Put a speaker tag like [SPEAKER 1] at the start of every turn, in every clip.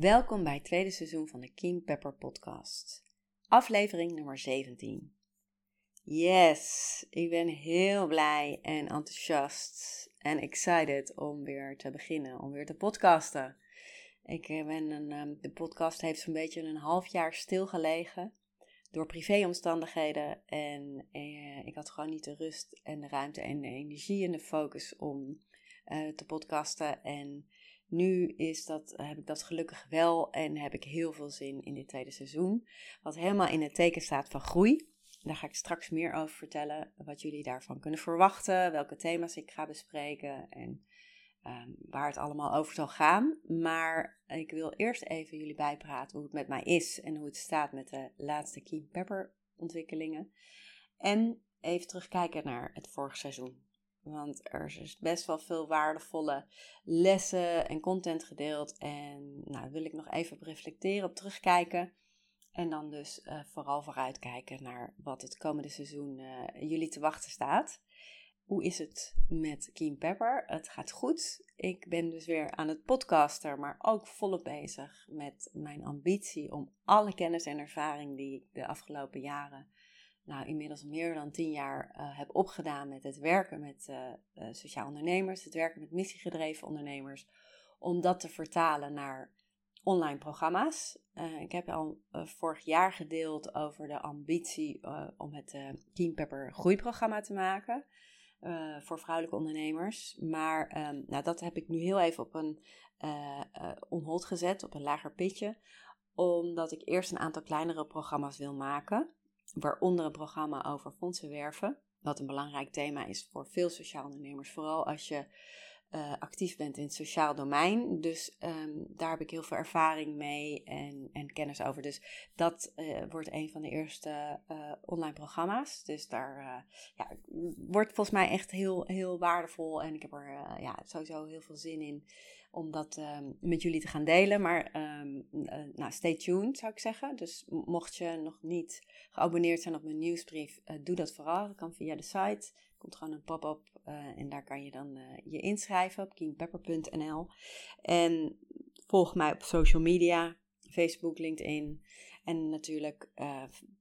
[SPEAKER 1] Welkom bij het tweede seizoen van de Keen Pepper podcast. Aflevering nummer 17. Yes, ik ben heel blij en enthousiast en excited om weer te beginnen, om weer te podcasten. Ik eh, ben een, ehm, de podcast heeft zo'n beetje een half jaar stilgelegen door privéomstandigheden. En eh, ik had gewoon niet de rust en de ruimte en de energie en de focus om uh, te podcasten. En nu is dat, heb ik dat gelukkig wel en heb ik heel veel zin in dit tweede seizoen. Wat helemaal in het teken staat van groei. Daar ga ik straks meer over vertellen. Wat jullie daarvan kunnen verwachten. Welke thema's ik ga bespreken. En um, waar het allemaal over zal gaan. Maar ik wil eerst even jullie bijpraten hoe het met mij is. En hoe het staat met de laatste Keen Pepper ontwikkelingen. En even terugkijken naar het vorige seizoen. Want er is dus best wel veel waardevolle lessen en content gedeeld. En nou, wil ik nog even op reflecteren, op terugkijken. En dan dus uh, vooral vooruitkijken naar wat het komende seizoen uh, jullie te wachten staat. Hoe is het met Keen Pepper? Het gaat goed. Ik ben dus weer aan het podcasten, maar ook volop bezig met mijn ambitie om alle kennis en ervaring die ik de afgelopen jaren nou, inmiddels meer dan tien jaar uh, heb opgedaan met het werken met uh, uh, sociaal ondernemers, het werken met missiegedreven ondernemers, om dat te vertalen naar online programma's. ik heb al vorig jaar gedeeld over de ambitie om het Team Pepper groeiprogramma te maken voor vrouwelijke ondernemers. Maar um, nou, dat heb ik nu heel even op een onhold gezet, op een lager pitje, omdat ik eerst een aantal kleinere programma's wil maken waaronder een programma over fondsen werven. Wat een belangrijk thema is voor veel sociaal ondernemers, vooral als je uh, actief bent in het sociaal domein. Dus um, daar heb ik heel veel ervaring mee en, en kennis over. Dus dat uh, wordt een van de eerste uh, online programma's. Dus daar ja, wordt volgens mij echt heel, heel waardevol. En ik heb er ja, sowieso heel veel zin in om dat um, met jullie te gaan delen. Maar um, nou, stay tuned zou ik zeggen. Dus mocht je nog niet geabonneerd zijn op mijn nieuwsbrief, doe dat vooral. Dat kan via de site komt gewoon een pop-up uh, en daar kan je dan je inschrijven op keenpepper.nl. En volg mij op social media, Facebook, LinkedIn. En natuurlijk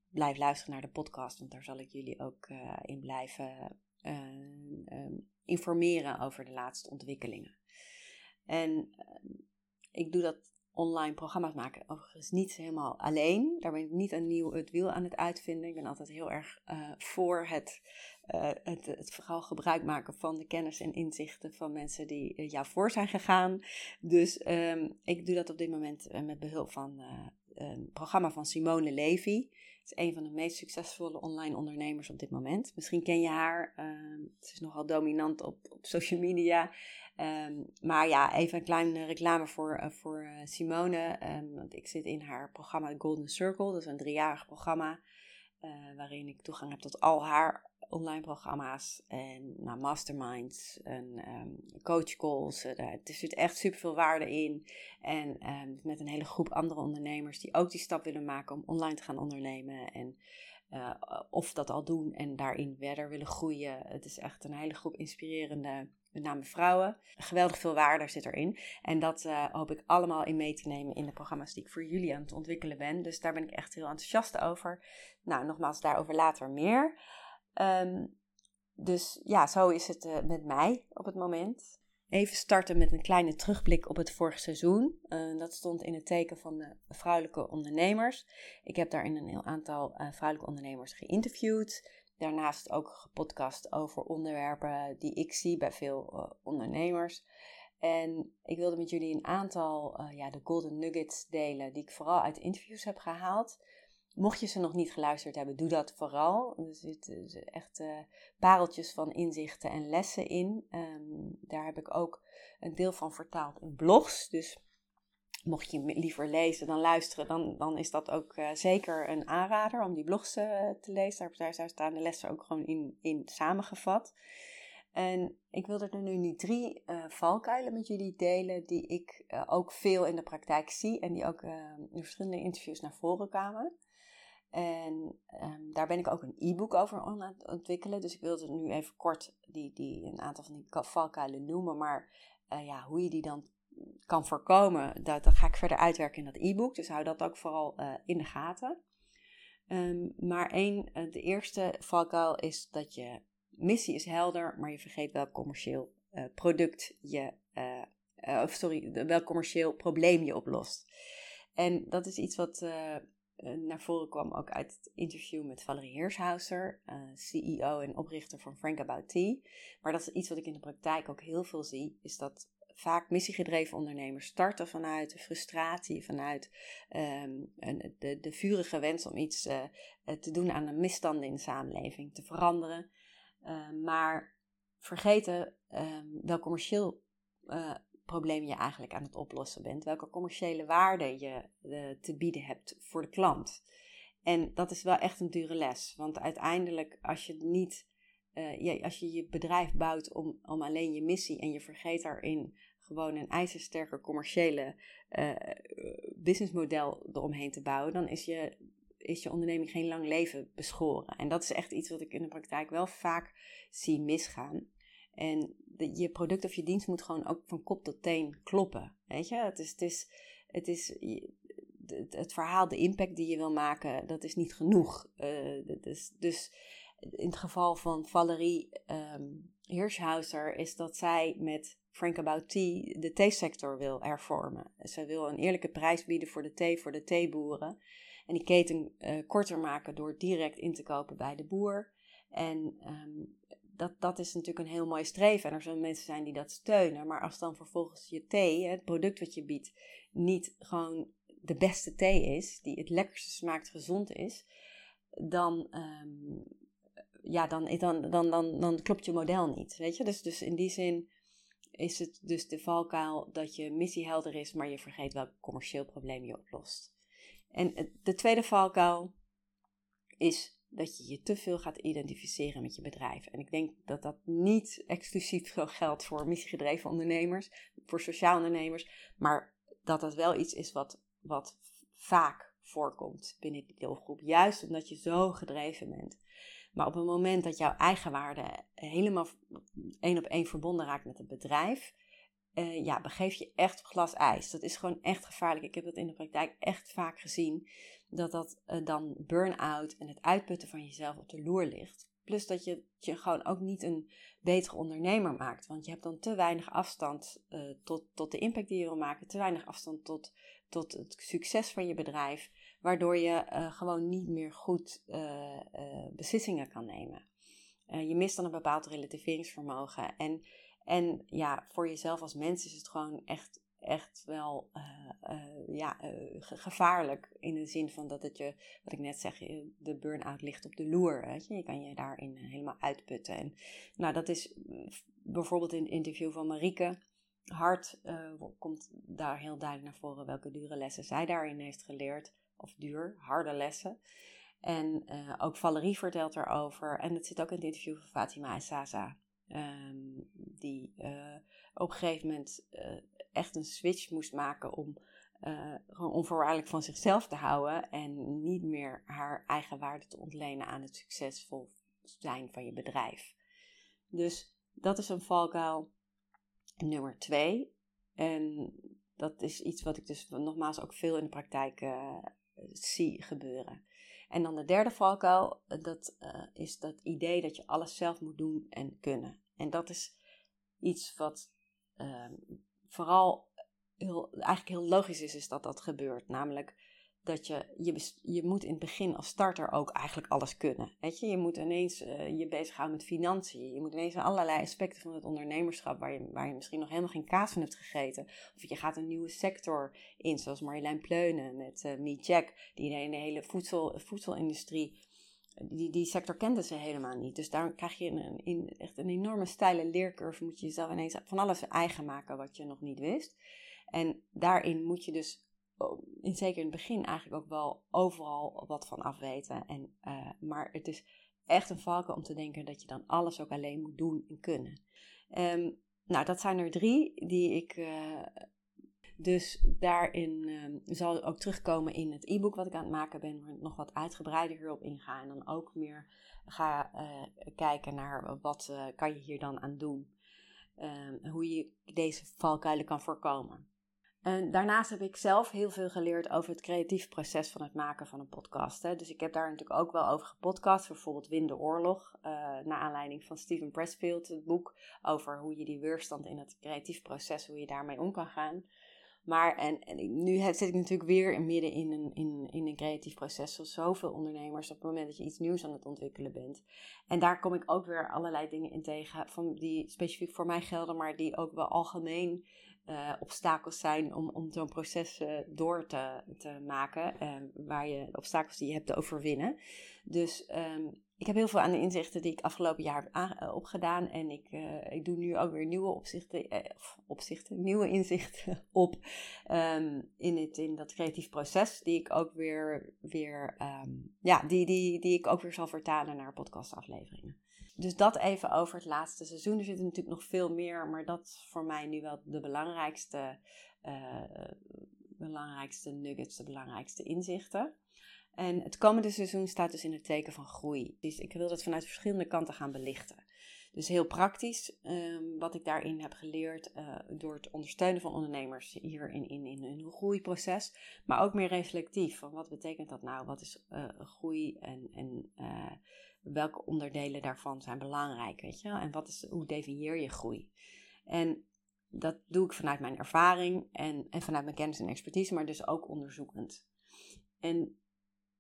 [SPEAKER 1] blijf luisteren naar de podcast, want daar zal ik jullie ook in blijven um, informeren over de laatste ontwikkelingen. En ik doe dat online programma's maken. Overigens niet helemaal alleen. Daar ben ik niet een nieuw het wiel aan het uitvinden. Ik ben altijd heel erg uh, voor het, uh, het, het vooral gebruik maken van de kennis en inzichten van mensen die uh, jou voor zijn gegaan. Dus um, ik doe dat op dit moment met behulp van een programma van Simone Levy. Is een van de meest succesvolle online ondernemers op dit moment. Misschien ken je haar. Uh, ze is nogal dominant op, op social media. Um, maar ja, even een kleine reclame voor, uh, voor uh, Simone. Um, want ik zit in haar programma Golden Circle. Dat is een driejarig programma. Uh, waarin ik toegang heb tot al haar online programma's. En nou, masterminds en um, coach calls. er zit echt super veel waarde in. En met een hele groep andere ondernemers die ook die stap willen maken om online te gaan ondernemen. En of dat al doen en daarin verder willen groeien. Het is echt een hele groep inspirerende met name vrouwen. Geweldig veel waarde zit erin. En dat uh, hoop ik allemaal in mee te nemen in de programma's die ik voor jullie aan het ontwikkelen ben. Dus daar ben ik echt heel enthousiast over. Nou, nogmaals, daarover later meer. Um, dus ja, zo is het uh, met mij op het moment. Even starten met een kleine terugblik op het vorige seizoen. Uh, dat stond in het teken van de vrouwelijke ondernemers. Ik heb daarin een heel aantal vrouwelijke ondernemers geïnterviewd daarnaast ook gepodcast over onderwerpen die ik zie bij veel uh, ondernemers. En ik wilde met jullie een aantal, ja, de golden nuggets delen, die ik vooral uit interviews heb gehaald. Mocht je ze nog niet geluisterd hebben, doe dat vooral. Er zitten echt uh, pareltjes van inzichten en lessen in. Um, daar heb ik ook een deel van vertaald in blogs. Dus mocht je liever lezen dan luisteren, dan, dan is dat ook uh, zeker een aanrader om die blogs uh, te lezen. Daar, daar staan de lessen ook gewoon in, in samengevat. En ik wilde er nu, nu drie valkuilen met jullie delen, die ik ook veel in de praktijk zie en die ook in verschillende interviews naar voren kwamen. En um, daar ben ik ook een e-book over aan het ontwikkelen. Dus ik wilde nu even kort die, die, een aantal van die valkuilen noemen. Maar uh, ja, hoe je die dan kan voorkomen, dat, ga ik verder uitwerken in dat e-book. Dus hou dat ook vooral uh, in de gaten. Um, maar één, uh, de eerste valkuil is dat je missie is helder, maar je vergeet welk commercieel product je, of sorry, welk commercieel probleem je oplost. En dat is iets wat naar voren kwam ook uit het interview met Valerie Heershauser, uh, eh, CEO en oprichter van Frank About Tea. Maar dat is iets wat ik in de praktijk ook heel veel zie, is dat vaak missiegedreven ondernemers starten vanuit de frustratie, vanuit een, de, de vurige wens om iets uh, te doen aan de misstanden in de samenleving, te veranderen. maar vergeten wel commercieel probleem je eigenlijk aan het oplossen bent, welke commerciële waarde je uh, te bieden hebt voor de klant. En dat is wel echt een dure les, want uiteindelijk als je niet, uh, als je je bedrijf bouwt om, om alleen je missie en je vergeet daarin gewoon een ijzersterke commerciële uh, businessmodel eromheen te bouwen, dan is je, is je onderneming geen lang leven beschoren. En dat is echt iets wat ik in de praktijk wel vaak zie misgaan. En je product of je dienst moet gewoon ook van kop tot teen kloppen. Weet je, het is, het is, het is het, verhaal, de impact die je wil maken, dat is niet genoeg. Dus, dus in het geval van Valerie um, is dat zij met Frank About Tea de theesector wil hervormen. Ze wil een eerlijke prijs bieden voor de thee, voor de theeboeren. En die keten uh, korter maken door direct in te kopen bij de boer. En um, dat, dat is natuurlijk een heel mooi streven. En er zullen mensen zijn die dat steunen. Maar als dan vervolgens je thee, het product wat je biedt, niet gewoon de beste thee is, die het lekkerste smaakt, gezond is, dan, um, ja, dan, dan, dan, dan klopt je model niet. Weet je? Dus, dus in die zin is het dus de valkuil dat je missie helder is, maar je vergeet welk commercieel probleem je oplost. En de tweede valkuil is dat je je te veel gaat identificeren met je bedrijf. En ik denk dat dat niet exclusief geldt voor missiegedreven ondernemers, voor sociaal ondernemers, maar dat dat wel iets is wat, wat vaak voorkomt binnen die doelgroep. Juist omdat je zo gedreven bent. Maar op het moment dat jouw eigen waarde helemaal één op één verbonden raakt met het bedrijf, uh, ja, begeef je echt glas ijs. Dat is gewoon echt gevaarlijk. Ik heb dat in de praktijk echt vaak gezien dat dat uh, dan burn-out en het uitputten van jezelf op de loer ligt. Plus dat je je gewoon ook niet een betere ondernemer maakt. Want je hebt dan te weinig afstand uh, tot, tot de impact die je wil maken. Te weinig afstand tot, tot het succes van je bedrijf. Waardoor je uh, gewoon niet meer goed beslissingen kan nemen. je mist dan een bepaald relativeringsvermogen. En, en ja, voor jezelf als mens is het gewoon echt echt wel uh, uh, ja, uh, gevaarlijk. In de zin van dat het je, wat ik net zeg, de burn-out ligt op de loer. Je? kan je daarin helemaal uitputten. En nou, dat is bijvoorbeeld in het interview van Marieke. Hart komt daar heel duidelijk naar voren welke dure lessen zij daarin heeft geleerd. Of duur, harde lessen. En ook Valerie vertelt erover. En dat zit ook in het interview van Fatima Sasa. Um, die op een gegeven moment echt een switch moest maken om uh, gewoon onvoorwaardelijk van zichzelf te houden en niet meer haar eigen waarde te ontlenen aan het succesvol zijn van je bedrijf. Dus dat is een valkuil nummer twee. En dat is iets wat ik dus nogmaals ook veel in de praktijk zie gebeuren. En dan de derde valkuil, dat uh, is dat idee dat je alles zelf moet doen en kunnen. En dat is iets wat uh, vooral heel, eigenlijk heel logisch is, is dat dat gebeurt. Namelijk dat je, je, je moet in het begin als starter ook eigenlijk alles kunnen. Weet je, je moet ineens uh, je bezighouden met financiën. Je moet ineens allerlei aspecten van het ondernemerschap waar je, waar je misschien nog helemaal geen kaas van hebt gegeten. Of je gaat een nieuwe sector in, zoals Marjolein Pleunen met uh, Me Jack, die in de hele voedsel, voedselindustrie. Die, die sector kenden ze helemaal niet. Dus daar krijg je een, een, echt een enorme steile leercurve. Moet je jezelf ineens van alles eigen maken wat je nog niet wist. En daarin moet je dus in, zeker in het begin eigenlijk ook wel overal wat van afweten. En, uh, maar het is echt een valken om te denken dat je dan alles ook alleen moet doen en kunnen. Um, nou, dat zijn er drie die ik. Uh, dus daarin uh, zal ook terugkomen in het e-book wat ik aan het maken ben, waar ik nog wat uitgebreider hierop inga. En dan ook meer ga uh, kijken naar wat kan je hier dan aan doen. Um, hoe je deze valkuilen kan voorkomen. En daarnaast heb ik zelf heel veel geleerd over het creatief proces van het maken van een podcast. Hè. Dus ik heb daar natuurlijk ook wel over gepodcast. Bijvoorbeeld Win de Oorlog. Uh, naar aanleiding van Steven Pressfield, het boek over hoe je die weerstand in het creatief proces, hoe je daarmee om kan gaan. Maar en, en nu zit ik natuurlijk weer midden in een, in, in een creatief proces, zoals zoveel ondernemers, op het moment dat je iets nieuws aan het ontwikkelen bent. En daar kom ik ook weer allerlei dingen in tegen, van die specifiek voor mij gelden, maar die ook wel algemeen uh, obstakels zijn om, om zo'n proces uh, door te, te maken, uh, waar je obstakels die je hebt te overwinnen. Dus um, ik heb heel veel aan de inzichten die ik afgelopen jaar heb eh, opgedaan en ik, ik doe nu ook weer nieuwe opzichten, opzichten nieuwe inzichten op um, in, het, in dat creatief proces, die ik ook weer, weer ja, die, die, die ik ook weer zal vertalen naar podcastafleveringen dus dat even over het laatste seizoen. Er zitten natuurlijk nog veel meer, maar dat is voor mij nu wel de belangrijkste, uh, belangrijkste nuggets, de belangrijkste inzichten. En het komende seizoen staat dus in het teken van groei. Dus ik wil dat vanuit verschillende kanten gaan belichten. Dus heel praktisch, um, wat ik daarin heb geleerd uh, door het ondersteunen van ondernemers hier in, in, in hun groeiproces. Maar ook meer reflectief, van wat betekent dat nou? Wat is uh, groei en, en welke onderdelen daarvan zijn belangrijk, weet je En wat is, hoe definieer je groei? En dat doe ik vanuit mijn ervaring en, en vanuit mijn kennis en expertise, maar dus ook onderzoekend. En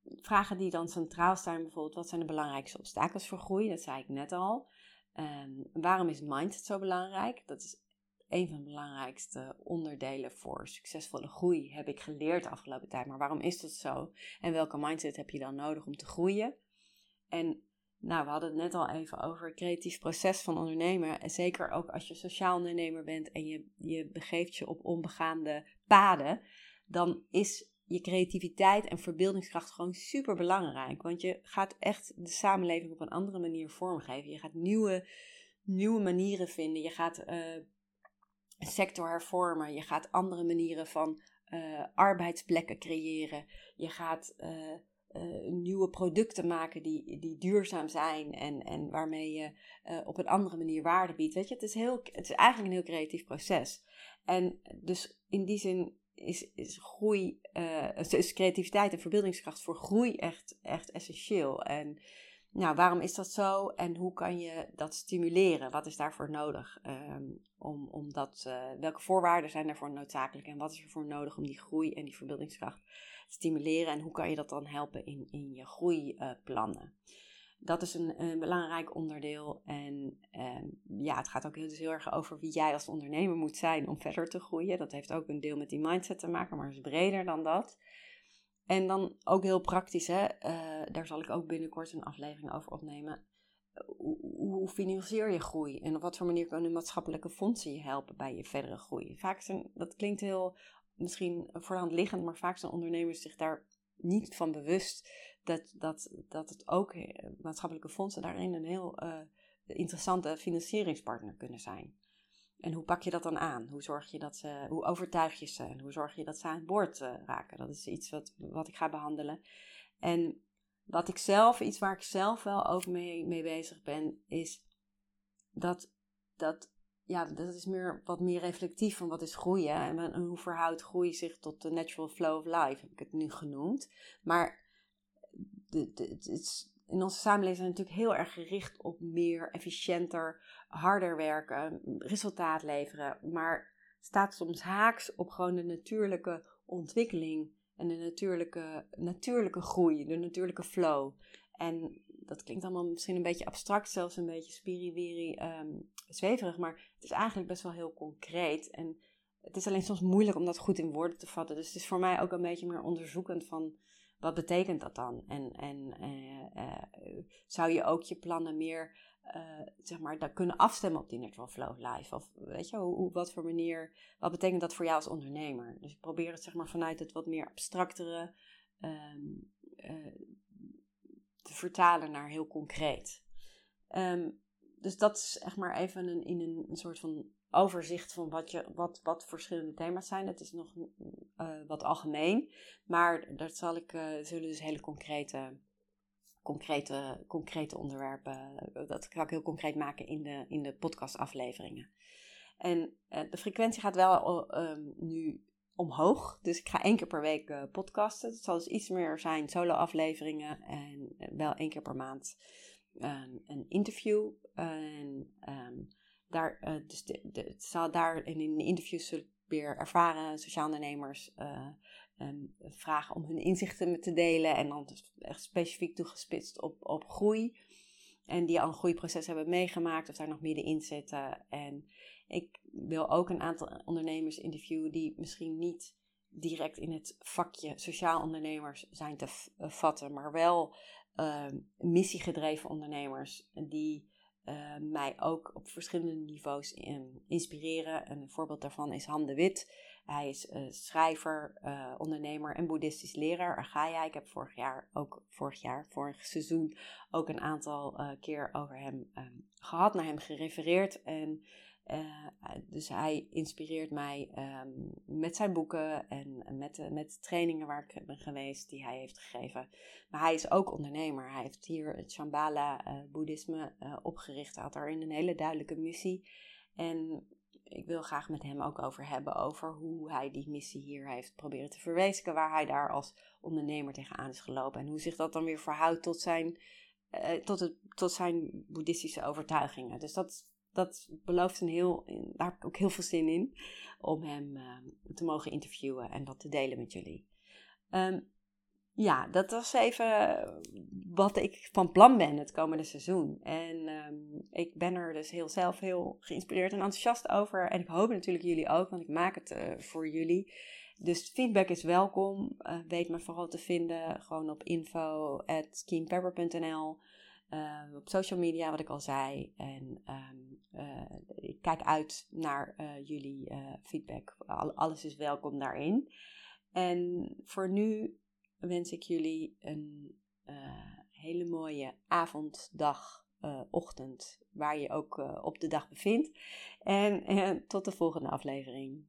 [SPEAKER 1] vragen die dan centraal staan, bijvoorbeeld, wat zijn de belangrijkste obstakels voor groei? Dat zei ik net al. Um, waarom is mindset zo belangrijk? Dat is een van de belangrijkste onderdelen voor succesvolle groei, heb ik geleerd de afgelopen tijd. Maar waarom is dat zo? En welke mindset heb je dan nodig om te groeien? En nou, we hadden het net al even over het creatief proces van ondernemen. En zeker ook als je sociaal ondernemer bent en je, je begeeft je op onbegaande paden, dan is je creativiteit en verbeeldingskracht gewoon super belangrijk. Want je gaat echt de samenleving op een andere manier vormgeven. Je gaat nieuwe, nieuwe manieren vinden. Je gaat uh, een sector hervormen. Je gaat andere manieren van uh, arbeidsplekken creëren. Je gaat. Uh, uh, nieuwe producten maken die, die duurzaam zijn en, en waarmee je uh, op een andere manier waarde biedt. Weet je, het is, heel, het is eigenlijk een heel creatief proces. En dus in die zin is, is groei, uh, is creativiteit en verbeeldingskracht voor groei echt, echt essentieel. En nou, waarom is dat zo en hoe kan je dat stimuleren? Wat is daarvoor nodig? Um, om, om dat, welke voorwaarden zijn daarvoor noodzakelijk en wat is er voor nodig om die groei en die verbeeldingskracht stimuleren en hoe kan je dat dan helpen in, in je groeiplannen. dat is een, belangrijk onderdeel. En ehm, ja, het gaat ook heel, dus heel erg over wie jij als ondernemer moet zijn om verder te groeien. Dat heeft ook een deel met die mindset te maken, maar is breder dan dat. En dan ook heel praktisch, hè? Uh, daar zal ik ook binnenkort een aflevering over opnemen. Hoe, hoe, financier je groei en op wat voor manier kunnen maatschappelijke fondsen je helpen bij je verdere groei? Vaak zijn, dat klinkt heel misschien voor liggend, maar vaak zijn ondernemers zich daar niet van bewust dat, dat, dat het ook eh, maatschappelijke fondsen daarin een heel uh, interessante financieringspartner kunnen zijn. En hoe pak je dat dan aan? Hoe zorg je dat ze, hoe overtuig je ze? En hoe zorg je dat ze aan boord uh, raken? Dat is iets wat, wat ik ga behandelen. En wat ik zelf, iets waar ik zelf wel ook mee, mee bezig ben, is dat, dat ja, dat is meer, wat meer reflectief van wat is groeien en, hoe verhoudt groei zich tot de natural flow of life, heb ik het nu genoemd. Maar de, de, het in onze samenleving zijn we natuurlijk heel erg gericht op meer, efficiënter, harder werken, resultaat leveren. Maar staat soms haaks op gewoon de natuurlijke ontwikkeling en de natuurlijke, natuurlijke groei, de natuurlijke flow. En dat klinkt allemaal misschien een beetje abstract, zelfs een beetje spiriwiri, um, zweverig, maar het is eigenlijk best wel heel concreet. En het is alleen soms moeilijk om dat goed in woorden te vatten. Dus het is voor mij ook een beetje meer onderzoekend van wat betekent dat dan? En, en uh, uh, zou je ook je plannen meer uh, zeg maar, daar kunnen afstemmen op die Natural Flow Life? Of weet je, hoe, wat voor manier, wat betekent dat voor jou als ondernemer? Dus ik probeer het zeg maar vanuit het wat meer abstractere um, vertalen naar heel concreet. Um, dus dat is echt maar even een, in een, soort van overzicht van wat, je, wat, wat verschillende thema's zijn. Het is nog uh, wat algemeen, maar dat zal ik, uh, zullen dus hele concrete concrete, concrete onderwerpen. Eh, dat kan ik heel concreet maken in de, in de podcastafleveringen. En de frequentie gaat wel um, nu omhoog. Dus ik ga één keer per week uh, podcasten. Het zal dus iets meer zijn solo-afleveringen en wel één keer per maand um, een interview. En um, daar, uh, dus de, het zal daar in de interviews weer ervaren sociaal ondernemers um, vragen om hun inzichten te delen. En dan dus echt specifiek toegespitst op, op groei. En die al een groeiproces hebben meegemaakt of daar nog middenin zitten. En ik wil ook een aantal ondernemers interviewen die misschien niet direct in het vakje sociaal ondernemers zijn te eh, vatten, maar wel um, missiegedreven ondernemers die uh, mij ook op verschillende niveaus in, inspireren. Een voorbeeld daarvan is Han de Wit. Hij is uh, schrijver, uh, ondernemer en boeddhistisch leraar. Argaya. Ik heb vorig jaar, ook vorig jaar, vorig seizoen, ook een aantal keer over hem um, gehad, naar hem gerefereerd. En dus hij inspireert mij um, met zijn boeken en met, met de trainingen waar ik ben geweest, die hij heeft gegeven. Maar hij is ook ondernemer. Hij heeft hier het Shambhala boeddhisme opgericht. Hij had daarin een hele duidelijke missie. En ik wil graag met hem ook over hebben, over hoe hij die missie hier heeft proberen te verwezenlijken, waar hij daar als ondernemer tegenaan is gelopen en hoe zich dat dan weer verhoudt tot zijn, tot het, tot zijn boeddhistische overtuigingen. Dus dat, dat belooft een heel, daar heb ik ook heel veel zin in, om hem uh, te mogen interviewen en dat te delen met jullie. Um, ja, dat was even wat ik van plan ben het komende seizoen. En um, ik ben er dus heel zelf heel geïnspireerd en enthousiast over. En ik hoop natuurlijk jullie ook, want ik maak het uh, voor jullie. Dus feedback is welkom. Weet me vooral te vinden gewoon op info.keenpepper.nl. Uh, eh, op social media, wat ik al zei. En um, ik kijk uit naar jullie feedback. alles is welkom daarin. En voor nu wens ik jullie een hele mooie avond, dag, ochtend, waar je ook op de dag bevindt. En tot de volgende aflevering.